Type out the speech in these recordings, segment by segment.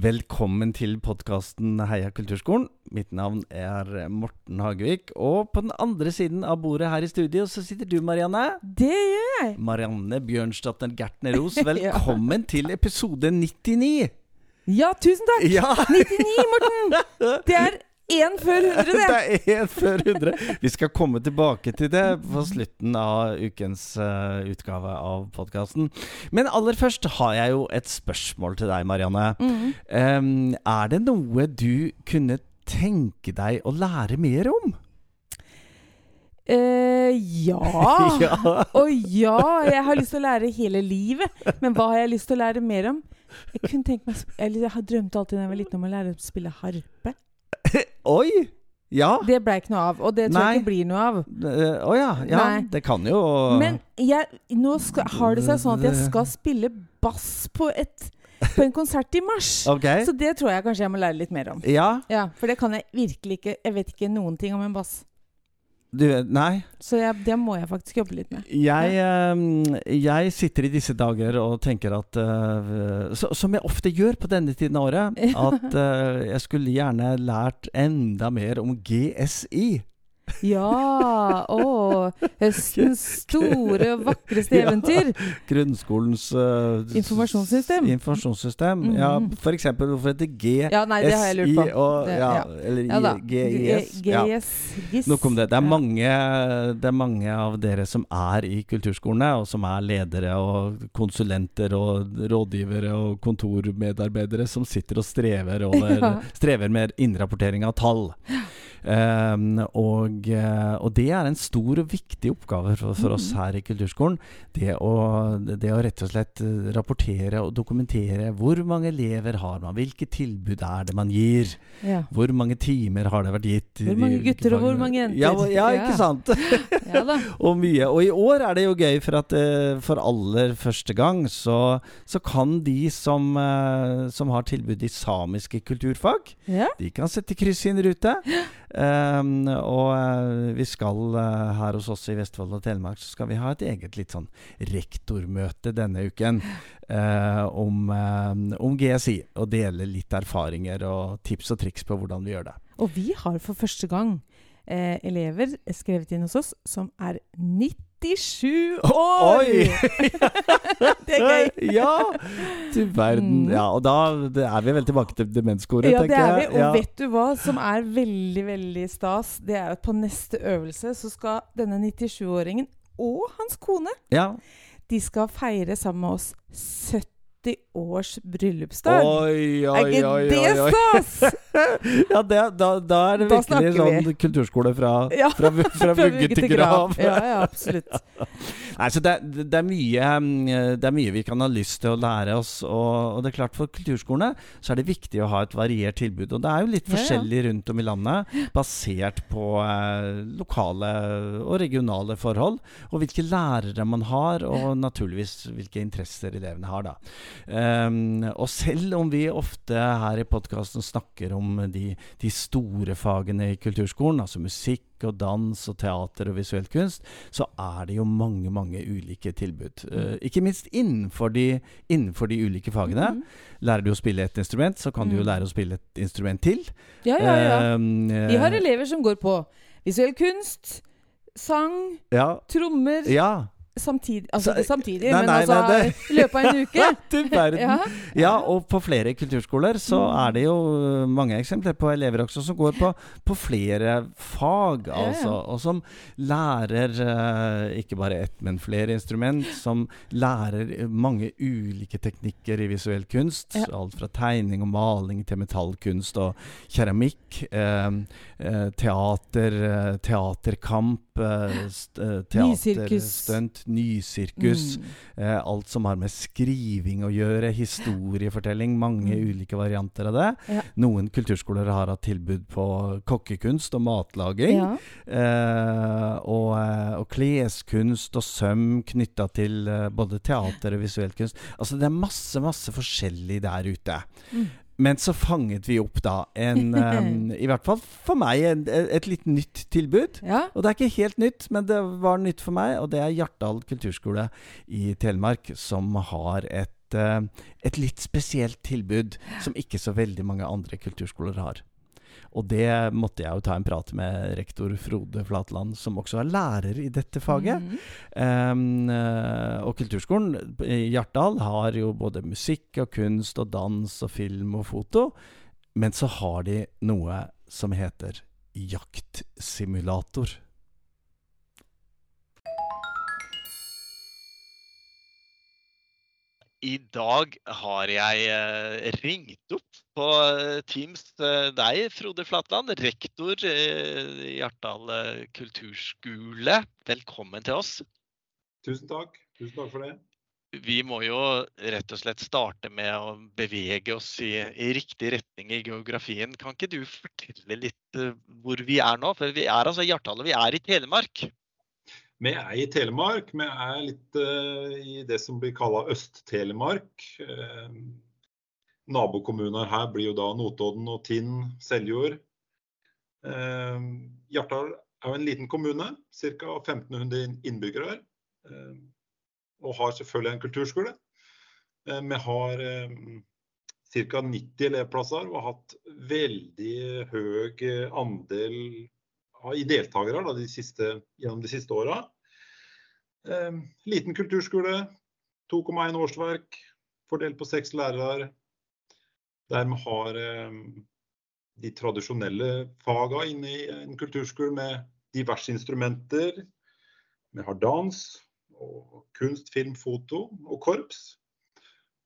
Velkommen til podkasten Heia kulturskolen. Mitt navn er Morten Hagevik. Og på den andre siden av bordet her i studio så sitter du, Marianne. Det gjør jeg. Marianne Bjørnstadter Gertner Ros, velkommen til episode 99. Ja, tusen takk. Ja, 99, Morten. Det er én før 100, det. det er en før 100. Vi skal komme tilbake til det på slutten av ukens uh, utgave av podkasten. Men aller først har jeg jo et spørsmål til deg, Marianne. Mhm. Um, er det noe du kunne tenke deg å lære mer om? Uh, ja. ja. Og ja, jeg har lyst til å lære hele livet. Men hva har jeg lyst til å lære mer om? Jeg kunne tenke meg Jeg, jeg har drømt alltid da jeg var liten om å lære å spille harpe. Oi! Ja. Det ble ikke noe av. Og det tror Nei. jeg ikke blir noe av. Eh, oh, ja. ja. Det kan jo Men jeg, nå skal, har det seg sånn at jeg skal spille bass på, et, på en konsert i mars. Okay. Så det tror jeg kanskje jeg må lære litt mer om. Ja. Ja, For det kan jeg virkelig ikke. Jeg vet ikke noen ting om en bass. Du, nei. Så jeg, det må jeg faktisk jobbe litt med. Jeg, ja. jeg sitter i disse dager og tenker at uh, så, Som jeg ofte gjør på denne tiden av året, at uh, jeg skulle gjerne lært enda mer om GSI. Ja! Å! Høstens store og vakreste Ja. eventyr. Grunnskolens uh, Informasjonssystem. Informasjonssystem. Mhm. Ja, for eksempel hvorfor heter GSI Ja, nei, det har jeg lurt på. og Det- ja, ja. Eller Ja. GIS. Ja. GIS. Nok om det. Det er, mange, det er mange av dere som er i kulturskolene, og som er ledere og konsulenter og rådgivere og kontormedarbeidere, som sitter og strever, over, Ja. strever med innrapportering av tall. Um, og, eh, og det er en stor og viktig oppgave for, for oss Mhm. her i kulturskolen. Det å, det å rett og slett eh, rapportere og dokumentere hvor mange elever har man, hvilke tilbud er det man gir. Ja. Hvor mange timer har det vært gitt? Hvor mange gutter og hvor mange jenter? Ja, ja Ja. ikke sant? ja og mye. Og i år er det jo gøy, for at eh, for aller første gang så, så kan de som, som har tilbud i samiske kulturfag, Ja. de kan sette kryss i en rute. Um, og eh, vi skal eh, her hos oss i Vestfold og Telemark så skal vi ha et eget litt sånn rektormøte denne uken eh, om, om GSI. Og dele litt erfaringer og tips og triks på hvordan vi gjør det. Og vi har for første gang eh, elever skrevet inn hos oss som er 97 år! Oi! det er gøy. ja! Du verden. Mm. Ja, og da er vi vel tilbake til demenskoret, Ja, det er vi. Og Ja. vet du hva som er veldig, veldig stas? Det er at på neste øvelse så skal denne 97-åringen og hans kone ja. De skal feire sammen med oss 70 års bryllupsdag. Oi, oi, er ikke oi, det oi, oi. stas? ja, det, da, da er det Da virkelig snakker vi. sånn kulturskole fra, Ja, fra, fra vugge til grav. Ja, ja, absolutt. Nei, så det, det, er mye, mm, det er mye vi kan ha lyst til å lære oss. Og, og det er klart For kulturskolene så er det viktig å ha et variert tilbud. Og det er jo litt forskjellig rundt om i landet, basert på eh, lokale og regionale forhold. Og hvilke lærere man har, og naturligvis hvilke interesser elevene har. da. Um, og selv om vi ofte her i podkasten snakker om de, de store fagene i kulturskolen, altså musikk og dans og teater og visuell kunst, så er det jo mange mange ulike tilbud. Uh, ikke minst innenfor de, innenfor de ulike fagene. Mm. Lærer du å spille et instrument, så kan du jo Mm. lære å spille et instrument til. Ja, ja, ja. Um, Vi har elever som går på visuell kunst, sang, ja, trommer ja. Samtidig, altså ikke samtidig, Nei, men altså nei, det- i løpet av en uke. til verden. Ja. Ja, og på flere kulturskoler så Mm. er det jo uh, mange eksempler på elever også som går på, på flere fag, altså. Og som lærer uh, ikke bare ett, men flere instrument. Som lærer mange ulike teknikker i visuell kunst. Ja. Alt fra tegning og maling til metallkunst og keramikk. eh, teater, teaterkamp, teaterstunt, nysirkus. Mm. Eh, alt som har med skriving å gjøre, historiefortelling, mange Mm. ulike varianter av det. Ja. Noen kulturskoler har hatt tilbud på kokkekunst og matlaging. Ja. Eh, og, eh, og kleskunst og søm knytta til eh, både teater og visuell kunst. Altså det er masse, masse forskjellig der ute. Mm. Men så fanget vi opp da en um, I hvert fall for meg en, et litt nytt tilbud. ja. Og det er ikke helt nytt, men det var nytt for meg, og det er Hjartdal kulturskole i Telemark som har et eh, et litt spesielt tilbud som ikke så veldig mange andre kulturskoler har. Og det måtte jeg jo ta en prat med rektor Frode Flatland, som også er lærer i dette faget. Mm. Um, og kulturskolen i Hjartdal har jo både musikk og kunst og dans og film og foto. Men så har de noe som heter jaktsimulator. I dag har jeg eh, ringt opp på eh, Teams eh, deg, Frode Flatland, rektor i Hjartdal kulturskole. Velkommen til oss. Tusen takk. Tusen takk for det. Vi må jo rett og slett starte med å bevege oss i, i riktig retning i geografien. Kan ikke du fortelle litt hvor vi er nå? For vi er altså i Hjartdal, og vi er i Telemark. Vi er i Telemark. Vi er litt uh, i det som blir kalla Øst-Telemark. Uh, nabokommuner her blir jo da Notodden og Tinn, Seljord. Uh, Hjartdal er jo en liten kommune, ca. 1500 innbyggere. Uh, og har selvfølgelig en kulturskole. vi har ca. 90 elevplasser og har hatt veldig høy andel i deltakere da, de siste, gjennom de siste åra. Eh, liten kulturskole, 2,1 årsverk, fordelt på seks lærere. Dermed har eh, de tradisjonelle fagene inne i en kulturskole med diverse instrumenter. Vi har dans, og kunst, film, foto og korps.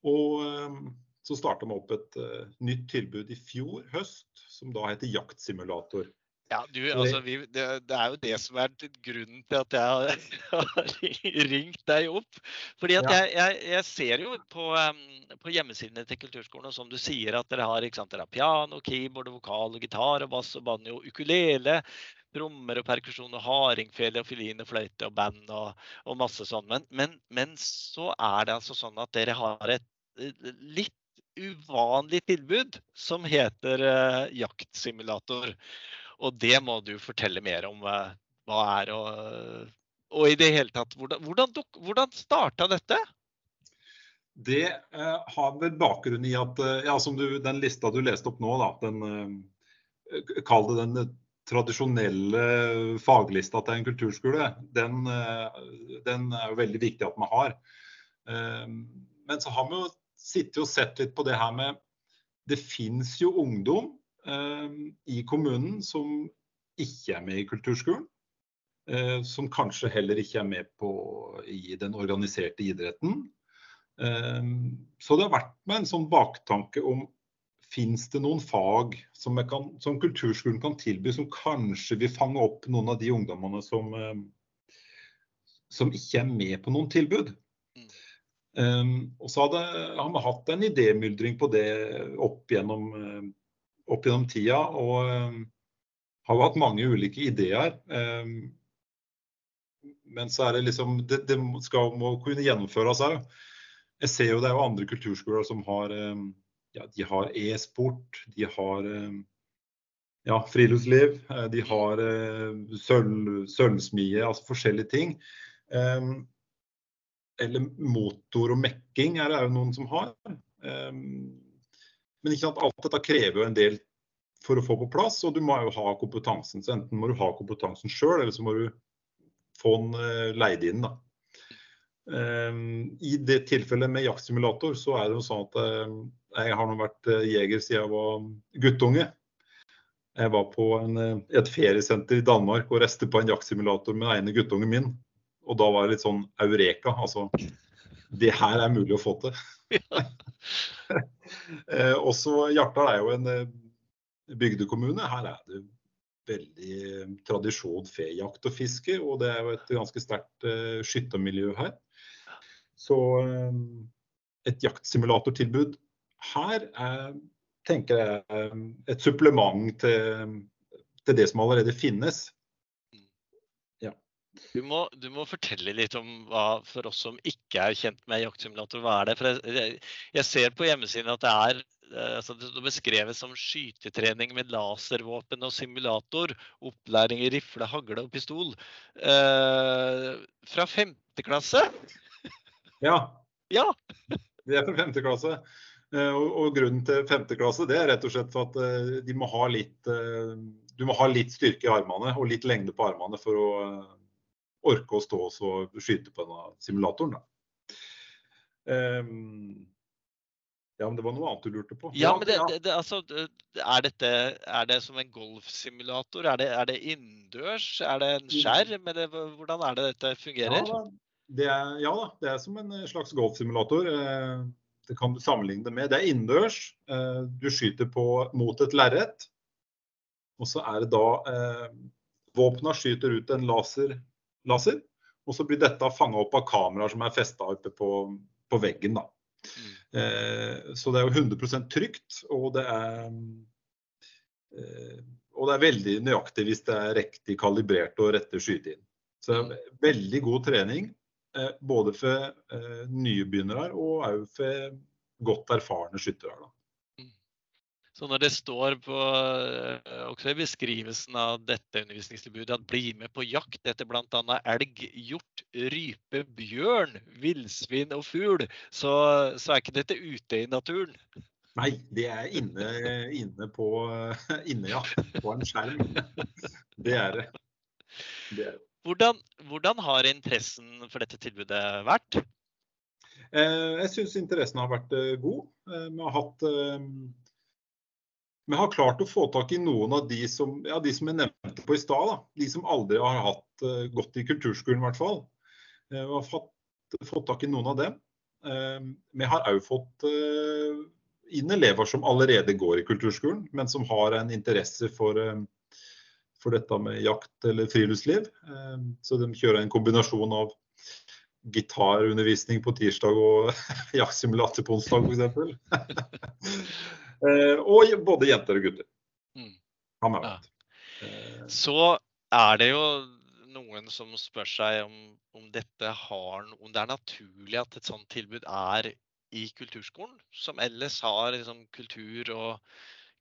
Og eh, så starta vi opp et uh, nytt tilbud i fjor høst, som da heter jaktsimulator. Ja, du, altså, vi, det, det, er jo det som er grunnen til at jeg har ringt deg opp. Fordi at ja. jeg, jeg, jeg, ser jo på, um, på, hjemmesidene til kulturskolen, og som du sier, at dere har, sant, dere har piano, keyboard, vokal, og gitar, og bass, og banjo, ukulele, trommer og perkusjon, og hardingfele, og fiolin, og fløyte, og band, og, og masse sånn. Men, men, men, så er det altså sånn at dere har et litt uvanlig tilbud som heter uh, jaktsimulator. Og det må du fortelle mer om uh, hva er og, og i det hele tatt Hvordan, hvordan, hvordan starta dette? Det eh, har vel bakgrunn i at ja, som du, den lista du leste opp nå, da, den Kall det den tradisjonelle faglista til en kulturskole. Den, den er jo veldig viktig at man har. Men så har vi jo sittet og sett litt på det her med Det fins jo ungdom eh, i kommunen som ikke er med i kulturskolen. Eh, som kanskje heller ikke er med på i den organiserte idretten. Eh, så det har vært med en sånn baktanke om Fins det noen fag som, kan, som, kulturskolen kan tilby, som kanskje vil fange opp noen av de ungdommene som, eh, som ikke er med på noen tilbud? Um, og så hadde, har vi hatt en idémyldring på det opp gjennom, opp gjennom tida. Og um, har jo hatt mange ulike ideer. Um, men så er det liksom Det, det skal, må kunne gjennomføres òg. Jeg ser jo det er jo andre kulturskoler som har ja, de har e-sport, de har ja, friluftsliv, eh, de har sølv, sølvsmie, altså forskjellige ting. Eller motor og mekking er det jo noen som har. Um, men ikke sant, alt dette krever jo en del for å få på plass, og du må jo ha kompetansen. Så enten må du ha kompetansen sjøl, eller så må du få den uh, leid inn. da. Um, I det tilfellet med jaktsimulator, så er det jo sånn at uh, jeg har nå vært uh, jeger siden jeg var guttunge. Jeg var på en, et feriesenter i Danmark og reiste på en jaktsimulator med den ene guttungen min. Og da var det litt sånn eureka. Altså det her er mulig å få til. eh, også Hjartdal er jo en eh, bygdekommune. Her er det veldig tradisjon tradisjon fejakt og fiske, og det er jo et ganske sterkt eh, skyttermiljø her. Så eh, et jaktsimulatortilbud her er, tenker jeg, er et supplement til, til det som allerede finnes. Du må, du må, fortelle litt om hva, for oss som ikke er kjent med jaktsimulator, hva er det? For jeg, jeg ser på hjemmesiden at det er eh, altså det beskreves beskrevet som skytetrening med laservåpen og simulator. Opplæring i rifle, hagle og pistol. Eh, fra femte klasse? Ja. ja. Det er fra femte klasse. Eh, og, og, grunnen til femte klasse det er rett og slett for at uh, de må ha litt Du må ha litt styrke i armene og litt lengde på armene for å orke å stå og skyte på denne simulatoren. Um, ja, men det var noe annet du lurte på. Ja, men det, det, det, altså, er, dette, er det som en golfsimulator? Er det, er det innendørs? Er det en skjerm? Eller hvordan er det dette fungerer? Ja, det er, ja da, det er som en slags golfsimulator. Eh, det kan du sammenligne det med. Det er innendørs. Eh, du skyter på, mot et lerret. Og så er det da eh, Våpna skyter ut en laser, laser og så blir dette fanga opp av kameraer som er festa oppe på, på veggen. Mm. Eh, så det er jo 100 trygt, og det er eh, og det er veldig nøyaktig hvis det er riktig kalibrert og rette skyte inn. Så det er mm. veldig god trening. Eh, både for eh, nybegynnere og òg for godt erfarne skyttere. Så når det står på, eh, også i beskrivelsen av dette undervisningstilbudet at bli med på jakt etter bl.a. elg, hjort, rype, bjørn, villsvin og fugl, så, så, er ikke dette ute i naturen? Nei, det er inne, inne på inne, ja, på en skjerm. Det er det. det, er det. Hvordan, hvordan, har interessen for dette tilbudet vært? Eh, jeg syns interessen har vært eh, god. Vi, har hatt, vi har klart å få tak i noen av de som, ja, de som jeg nevnte på i stad. De som aldri har hatt, gått i kulturskolen, i hvert fall. Vi har fått, fått tak i noen av dem. Vi har òg fått inn elever som allerede går i kulturskolen, men som har en interesse for for dette med jakt eller friluftsliv. Eh, så de kjører en kombinasjon av gitarundervisning på tirsdag og jaktsimulator på onsdag f.eks. Eh, og både jenter og gutter. Mm. Ja. Eh. Så er det jo noen som spør seg om, om, har, om det er naturlig at et sånt tilbud er i kulturskolen, som ellers har liksom, kultur og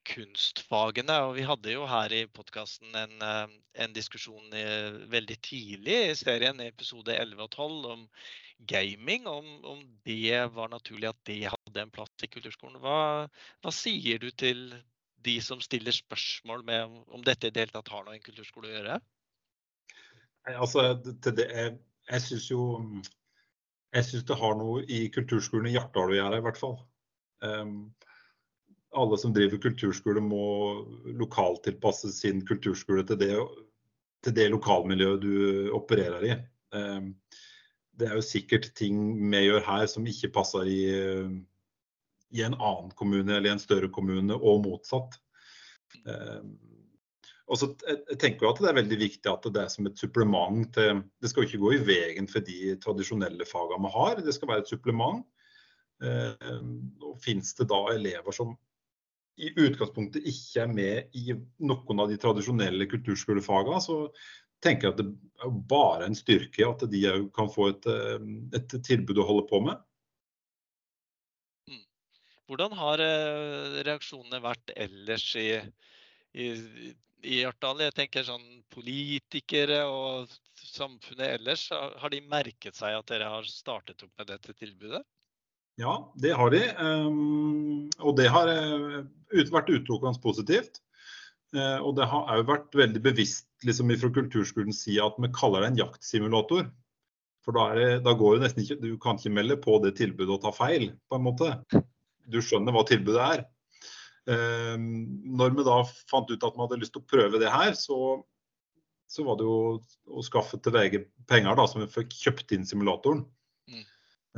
kunstfagene. Og vi hadde jo her i podkasten en, eh, en, diskusjon i, veldig tidlig i serien, i episode 11 og 12, om gaming. Om, om, det var naturlig at det hadde en plass i kulturskolen. Hva, hva sier du til de som stiller spørsmål med om, om dette i det hele tatt har noe i en kulturskole å gjøre? Altså, det, det, jeg jeg syns jo jeg synes det har noe i kulturskolen i Hjartdal å gjøre, i hvert fall. Um, alle som driver kulturskole må lokaltilpasse sin kulturskole til det, til det lokalmiljøet du opererer i. Um, det er jo sikkert ting vi gjør her som ikke passer i, i en annen kommune eller i en større kommune, og motsatt. Ehm, og så tenker jeg at Det er veldig viktig at det er som et supplement til Det skal jo ikke gå i veien for de tradisjonelle fagene vi har, det skal være et supplement. Ehm, og Fins det da elever som i utgangspunktet ikke er med i noen av de tradisjonelle kulturskolefagene, så tenker jeg at det er bare en styrke at de kan få et, eh, et, tilbud å holde på med. Hvordan har eh, reaksjonene vært ellers i, i, i Hjartdal? Jeg tenker sånn Politikere og samfunnet ellers, har de merket seg at dere har startet opp med dette tilbudet? Ja, det har de. Um, og det har uh, vært utelukkende positivt. Uh, og det har òg vært veldig bevisst liksom, fra kulturskolens side at vi kaller det en jaktsimulator. For da, det, da, går det nesten ikke Du kan ikke melde på det tilbudet og ta feil, på en måte. Du skjønner hva tilbudet er. Um, når vi da fant ut at vi hadde lyst til å prøve det her, så, så var det jo å skaffe til VG penger, da, så vi fikk kjøpt inn simulatoren. Mm.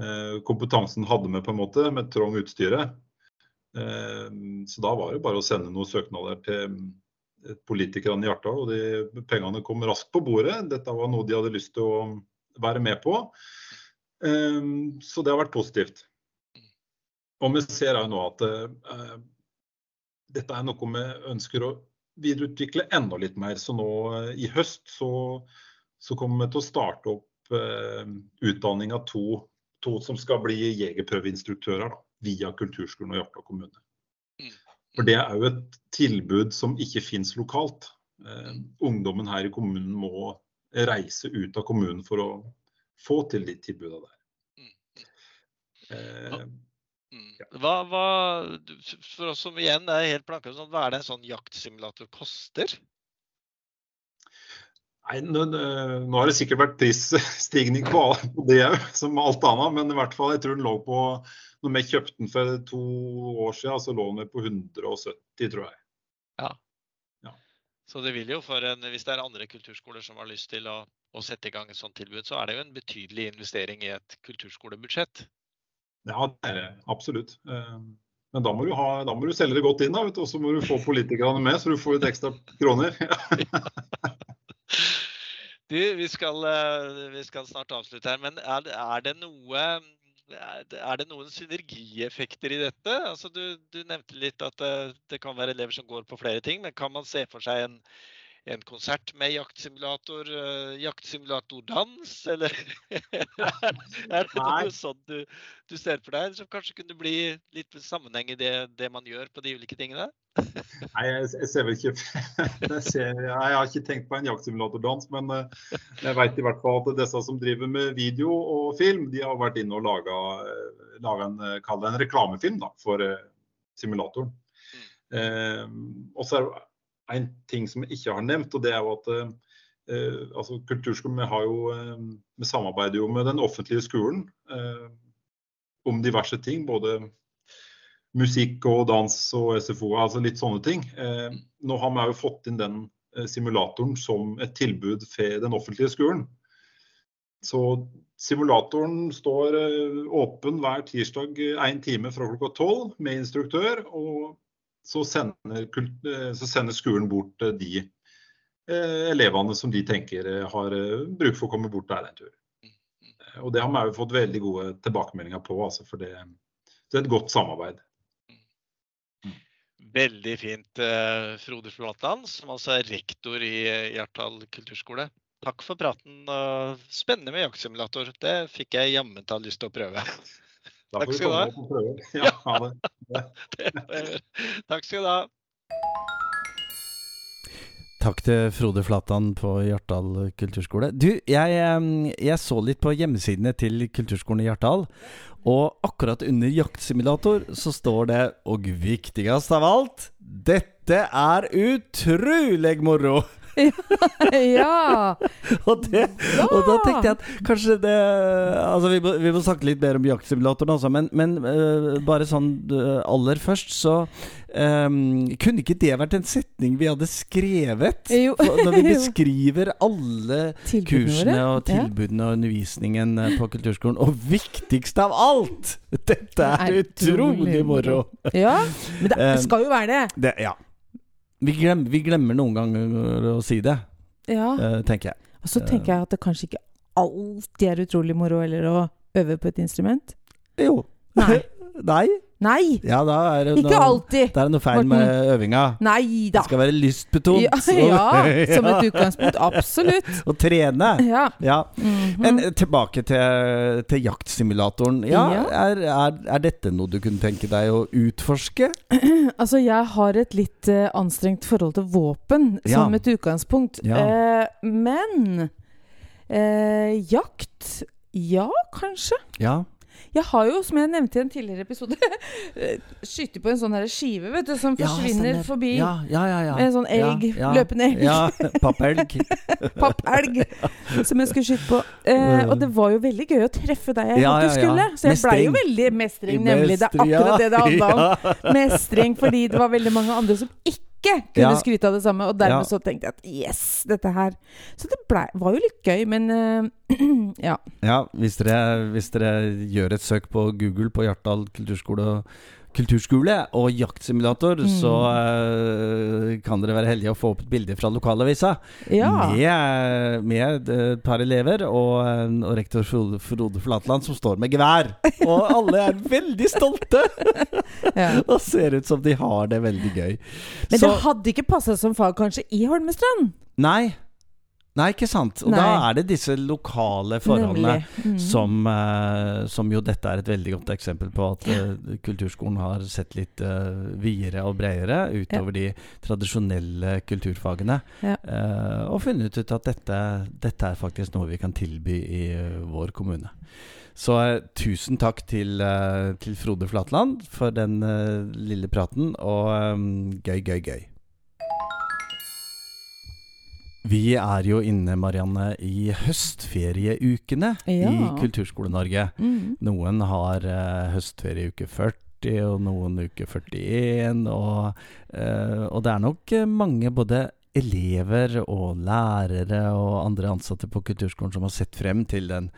Eh, kompetansen hadde vi på en måte, med trang utstyret. Eh, så da var det bare å sende noen søknader til eh, politikerne i Hjartdal, og de pengene kom raskt på bordet. Dette var noe de hadde lyst til å være med på. Så det har vært positivt. Og vi ser òg nå at dette er noe vi ønsker å videreutvikle enda litt mer. Så nå i høst så, så kommer vi til å starte opp utdanning av to to som skal bli jegerprøveinstruktører da, via kulturskolen og Hjartdal kommune. Mm. For Det er jo et tilbud som ikke finnes lokalt. Uh, ungdommen her i kommunen må reise ut av kommunen for å få til de tilbudene der. Mm. Mm. Hva, hva, for oss som igjen er helt blanke, sånn, hva er det en sånn jaktsimulator koster? Nei, nå, nå, har det sikkert vært prisstigning på det òg, som alt annet. Men i hvert fall, jeg tror den lå på Når vi kjøpte den for to år siden, så lå den på 170, tror jeg. Ja. ja. Så det vil jo for en, hvis det er andre kulturskoler som har lyst til å, å sette i gang et sånt tilbud, så er det jo en betydelig investering i et kulturskolebudsjett. Ja, det er det absolutt. Eh, men da må ha, da må du selge det godt inn, og så må du få politikerne med, så du får litt ekstra kroner. du, vi skal, eh, vi skal, snart avslutte her, men er, er, det noe er det noen synergieffekter i dette? Altså, du, du nevnte litt at det, eh, det, kan være elever som går på flere ting, men kan man se for seg en, en konsert med jaktsimulator, uh, jaktsimulator-dans, eller er det noe sånt du, du, ser for deg, som kanskje kunne bli litt sammenheng i det, det man gjør på de ulike tingene? Nei, jeg, jeg, ser vel ikke jeg, ser, jeg, har ikke tenkt på en jaktsimulator-dans, men uh, jeg vet i hvert fall at disse som driver med video og film, de har vært inne og laga, laga en, en reklamefilm da, for simulatoren. Mm. og så er det en ting som jeg ikke har nevnt, og det er jo at eh, altså Kulturskolen vi, jo, eh, vi samarbeider jo med den offentlige skolen eh, om diverse ting. Både musikk og dans og SFO, altså litt sånne ting. Eh, nå har vi jo fått inn den eh, simulatoren som et tilbud for den offentlige skolen. Så simulatoren står eh, åpen hver tirsdag én time fra klokka tolv med instruktør. og så sender, eh, så sender skolen bort eh, de eh, elevene som de tenker har bruk for å komme bort der en tur. Og Det har vi jo fått veldig gode tilbakemeldinger på, altså for det, det er et godt samarbeid. Veldig fint, Frode Flatland, som altså er rektor i Hjartdal kulturskole. Takk for praten. Spennende med jaktsimulator. Det fikk jeg jammen ta lyst til å prøve. Takk skal du ha. Ja, ha det. Takk skal du ha. Takk til Frode Flatan på Hjartdal kulturskole. Du, jeg, jeg, så litt på hjemmesidene til kulturskolen i Hjartdal. Og akkurat under jaktsimulator så står det Og viktigst av alt Dette er utrolig moro! Ja! og, det, og, da tenkte jeg at kanskje det Altså, vi må, vi må snakke litt mer om jaktsimulatoren også, men, men uh, bare sånn uh, aller først, så um, Kunne ikke det vært en setning vi hadde skrevet? når vi beskriver alle kursene og tilbudene og undervisningen eh, på kulturskolen. Og viktigst av alt! Dette er, er utrolig moro! ja, men det skal jo være det. det ja. Vi glemmer, vi glemmer, noen ganger å si det, ja. uh, tenker jeg. Og så tenker jeg at det kanskje ikke alltid er utrolig moro heller å øve på et instrument. Jo. Nei. Nei. Nei! Ja, er det ikke noe, alltid. Da er det noe feil Morten. med øvinga. Nei da. Det skal være lystbetont. Ja, ja, som et utgangspunkt. Absolutt. Å trene. Ja. ja. Mm -hmm. Men eh, tilbake til, til jaktsimulatoren. Ja, ja. Er, er, er, dette noe du kunne tenke deg å utforske? altså, jeg har et litt uh, anstrengt forhold til våpen som et utgangspunkt. Uh, men uh, jakt Ja, kanskje. Ja jeg har jo, som jeg nevnte i en tidligere episode, skyter på en sånn her skive vet du, som forsvinner ja, forbi. Ja, ja, ja, ja. En sånn elg. Løpende elg. Ja, Pappelg. Pappelg. Som jeg skulle skyte på. Eh, og det var jo veldig gøy å treffe deg jeg ja, skulle. Så jeg blei jo veldig mestring, nemlig. Det er akkurat det det handla om. Mestring fordi det var veldig mange andre som ikke ikke kunne ja. skryte av det samme. Og dermed ja. så tenkte jeg at yes, dette her Så det ble, var jo litt gøy, men uh, ja. Ja, hvis dere, hvis dere, gjør et søk på Google på Hjartdal kulturskole kulturskole og jaktsimulator, mm. så uh, kan dere være heldige å få opp et bilde fra lokalavisa ja. med, med, et par elever og, og rektor Frode, Flatland som står med gevær. Og alle er veldig stolte! ja. og ser ut som de har det veldig gøy. Men så, det hadde ikke passa som fag kanskje i Holmestrand? Nei. Nei, ikke sant. Og Nei. da er det disse lokale forholdene mm. som, uh, som, jo dette er et veldig godt eksempel på at uh, kulturskolen har sett litt uh, videre og bredere utover ja. de tradisjonelle kulturfagene. Ja. og funnet ut at dette, dette, er faktisk noe vi kan tilby i vår kommune. Så tusen takk til, til, Frode Flatland for den lille praten, og um, gøy, gøy, gøy. Vi er jo inne, Marianne, i høstferieukene ja. i Kulturskole-Norge. Mm. Noen har høstferieuke 40 og noen uke 41. Og, og det er nok mange både elever og lærere og andre ansatte på kulturskolen som har sett frem til den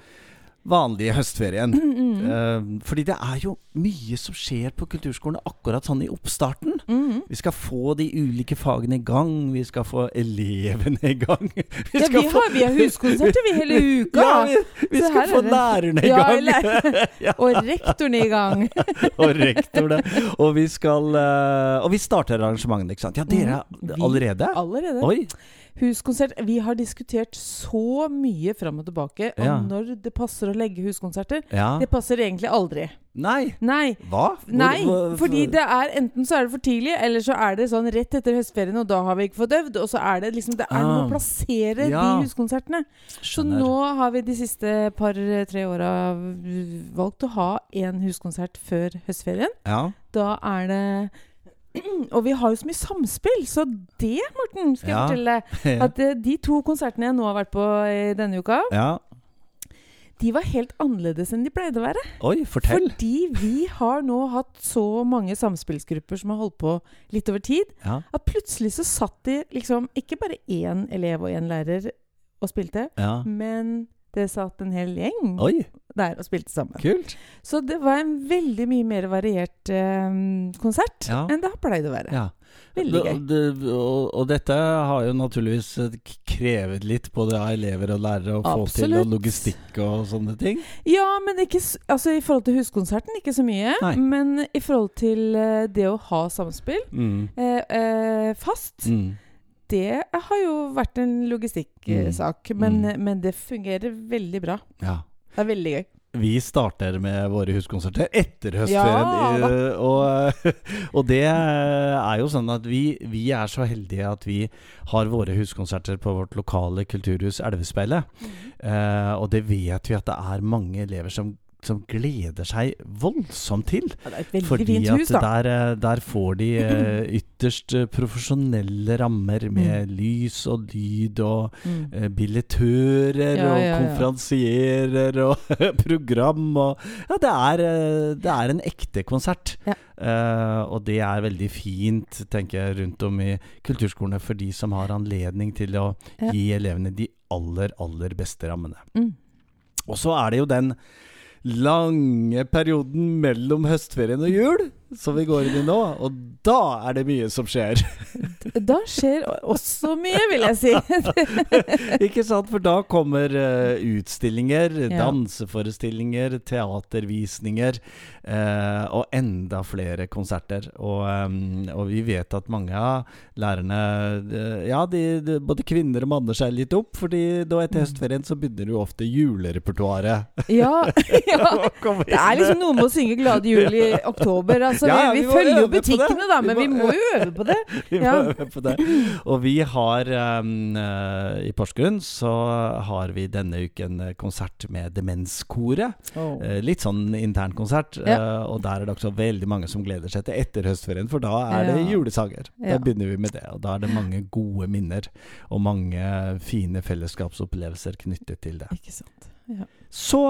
vanlige høstferien. Mm, mm. Eh, fordi det er jo mye som skjer på kulturskolen akkurat sånn i oppstarten. Mm. Vi skal få de ulike fagene i gang. Vi skal få elevene i gang. Vi ja, vi få... har, vi har huskonserter vi hele uka. Ja, vi, vi skal få lærerne i gang. Ja, og rektorene i gang. og rektorene. Og vi skal uh, Og vi starter arrangementene, ikke sant. Ja, dere mm. allerede? Allerede. Oi. Huskonsert Vi har diskutert så mye fram og tilbake om ja. når det passer å legge huskonserter. Ja. Det passer egentlig aldri. Nei. Nei. Hva? Hvor, Nei, fordi det er enten så er det for tidlig, eller så er det sånn rett etter høstferien, og da har vi ikke fått øvd. Og så er det liksom Det er noe å ah. plassere ja. de huskonsertene. Skjønner. Så nå har vi de siste par-tre åra valgt å ha én huskonsert før høstferien. Ja. Da er det og vi har jo så mye samspill, så det, Morten, skal jeg fortelle. At uh, de to konsertene jeg nå har vært på i denne uka, ja. de var helt annerledes enn de pleide å være. Oi, fortell. Fordi vi har nå hatt så mange samspillsgrupper som har holdt på litt over tid, ja. at plutselig så satt de liksom ikke bare én elev og én lærer og spilte, men det satt en hel gjeng Oi. Der og spilte sammen. Kult. Så det var en veldig mye mer variert eh, konsert ja. enn det har pleid å være. Ja. Veldig gøy. Det, det, og, og, dette har jo naturligvis eh, krevet litt både av elever og lærere å få til, og logistikk og sånne ting? Ja, men ikke, altså, i forhold til huskonserten ikke så mye. Nei. Men i forhold til uh, det å ha samspill mm. eh, eh, fast mm det har jo vært en logistikksak. Mm. Men, mm. men, det fungerer veldig bra. Ja. Det er veldig gøy. Vi starter med våre huskonserter etter høstferien. Ja, og, og, det er jo sånn at vi, vi, er så heldige at vi har våre huskonserter på vårt lokale kulturhus Elvespeilet. Mm. Uh, og det vet vi at det er mange elever som som gleder seg voldsomt til. Ja, det er et veldig fordi fint hus, da. Der, eh, der får de uh, ytterst uh, profesjonelle rammer med mm. lys og lyd og mm. uh, billettører ja, og ja, konferansierer og program og Ja, det er, det er en ekte konsert. og det er veldig fint, tenker jeg, rundt om i kulturskolene for de som har anledning til å gi elevene de aller, aller beste rammene. Mm. Og så er det jo den lange perioden mellom høstferien og jul som vi går inn i nå. Og da er det mye som skjer. da skjer også mye, vil jeg si. Ikke sant? For da kommer uh, utstillinger, ja. danseforestillinger, teatervisninger uh, og enda flere konserter. Og, um, og, vi vet at mange av lærerne uh, Ja, de, de, både kvinner og manner seg litt opp, fordi da etter mm. høstferien så begynner jo ofte julerepertoaret. ja, ja. Det er liksom noe med å synge 'Glade jul' i oktober. Altså Altså, ja, vi, vi, vi følger jo butikkene, da, men vi må jo øve på det. vi må øve på det. Og vi har um, I Porsgrunn så har vi denne uken konsert med Demenskoret. Oh. Uh, litt sånn internkonsert. Ja. Uh, og der er det også veldig mange som gleder seg til etter høstferien, for da er det julesanger. Da begynner vi med det. Og da er det mange gode minner og mange fine fellesskapsopplevelser knyttet til det. Ikke sant. Ja. Så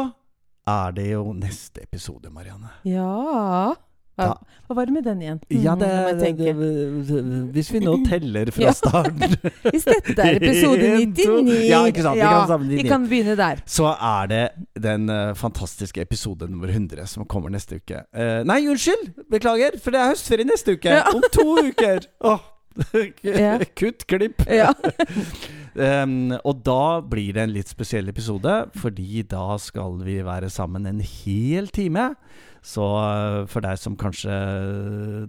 er det jo neste episode, Marianne. Ja. Hva, hva var det med den igjen? Ja, det, det, det, Hvis vi nå teller fra starten Hvis dette er episode 99 Ja, ikke sant? Vi, kan vi kan begynne der. Så er det den uh, fantastiske episode nummer 100 som kommer neste uke. Uh, nei, unnskyld! Beklager, for det er høstferie neste uke. Ja. Om to uker! Oh. Kutt, klipp. Ja. Um, og da blir det en litt spesiell episode, fordi da skal vi være sammen en hel time. Så eh, for deg som kanskje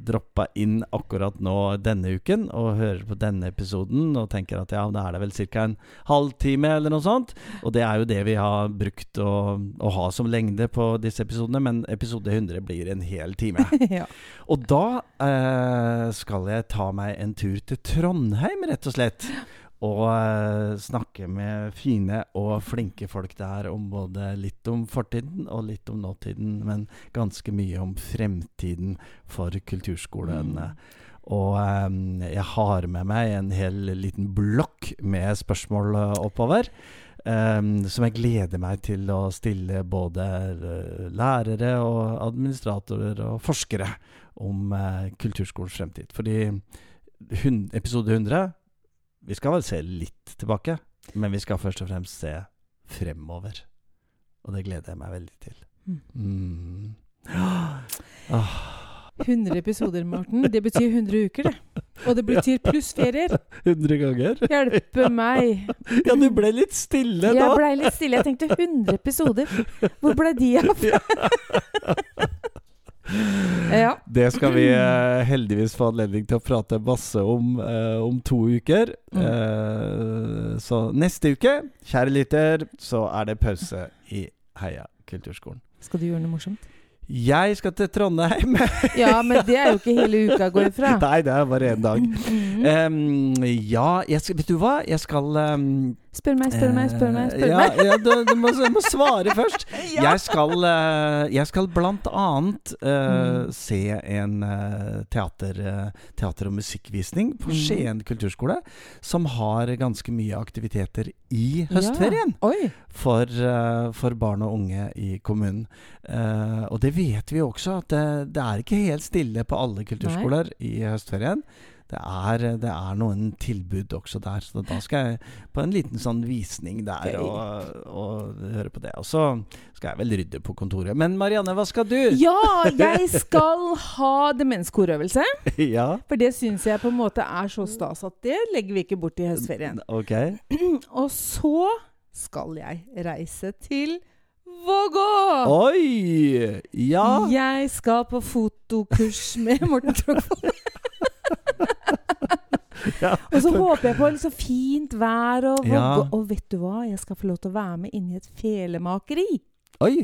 droppa inn akkurat nå denne uken og hører på denne episoden og tenker at ja, da er det vel ca. en halvtime eller noe sånt, og det er jo det vi har brukt å, å ha som lengde på disse episodene, men episode 100 blir en hel time. ja. Og da eh, skal jeg ta meg en tur til Trondheim, rett og slett. Og uh, snakke med fine og flinke folk der om både litt om fortiden og litt om nåtiden, men ganske mye om fremtiden for kulturskolene. Mm. Og um, jeg har med meg en hel liten blokk med spørsmål oppover. Um, som jeg gleder meg til å stille både lærere og administratorer og forskere om uh, kulturskolens fremtid. Fordi episode 100 vi skal vel se litt tilbake, men vi skal først og fremst se fremover. Og det gleder jeg meg veldig til. Mm. Mm. Ah. 100 episoder, Morten. Det betyr 100 uker, det. Og det betyr pluss ferier. 100 ganger? Hjelpe meg. Ja, du ble litt stille da. Jeg ble litt stille. Jeg tenkte 100 episoder. Hvor ble de av? ja. Det skal vi uh, heldigvis få anledning til å prate masse om uh, om to uker. Mm. Uh, så neste uke, kjære lytter, så er det pause i Heia kulturskolen. Skal du gjøre noe morsomt? Jeg skal til Trondheim. ja, men det er jo ikke hele uka, går ifra. Nei, det er bare én dag. Um, ja, skal, vet du hva? Jeg skal um, Spør meg, spør meg, spør meg. Spør ja, meg. ja, du, du, må, du, må, svare først. ja. jeg, skal, uh, jeg skal blant annet uh, mm. se en uh, teater, teater- og musikkvisning på mm. Skien kulturskole, som har ganske mye aktiviteter i høstferien ja. for, for, barn og unge i kommunen. og det vet vi også, at det, det, er ikke helt stille på alle kulturskoler Nei. i høstferien det er, det er, noen tilbud også der. Så da skal jeg på en liten sånn visning der og, og, høre på det. Og så skal jeg vel rydde på kontoret. Men Marianne, hva skal du? Ja, jeg skal ha demenskorøvelse. ja. For det syns jeg på en måte er så stas at det legger vi ikke bort i høstferien. Okay. og så skal jeg reise til Vågå! Oi! Ja. Jeg skal på fotokurs med Morten Trogvold. ja. Og så håper jeg på så fint vær og. Ja. Og vet du hva? Jeg skal få lov til å være med inn i et felemakeri. Oi!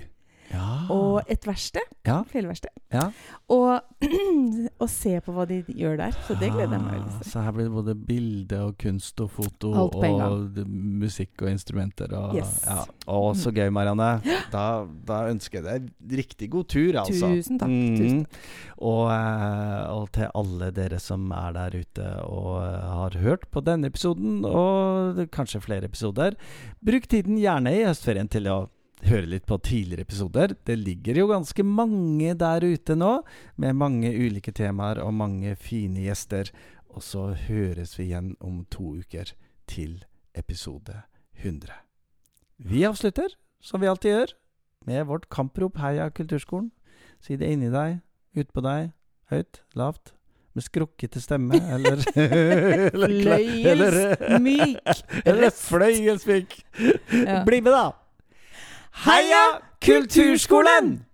Ja. Og et verksted. Ja. Fjellverksted. Ja. Og, og, se på hva de gjør der. Så det gleder jeg meg veldig til. Så her blir det både bilde og kunst og foto og musikk og instrumenter. Og, yes. ja. Å, så gøy, Marianne. Da, da, ønsker jeg deg riktig god tur, altså. Tusen takk. Mm. Tusen Og, eh, og, til alle dere som er der ute og eh, har hørt på denne episoden, og kanskje flere episoder, bruk tiden gjerne i høstferien til å høre litt på tidligere episoder. Det ligger jo ganske mange der ute nå, med mange ulike temaer og mange fine gjester. Og så høres vi igjen om to uker til episode 100. Vi avslutter, som vi alltid gjør, med vårt kamprop Heia kulturskolen. Si det inni deg, utpå deg, høyt, lavt. Med skrukkete stemme, eller Fløyelsmyk. Eller fløyelsmyk. Ja. Bli med, da! Heia Kulturskolen!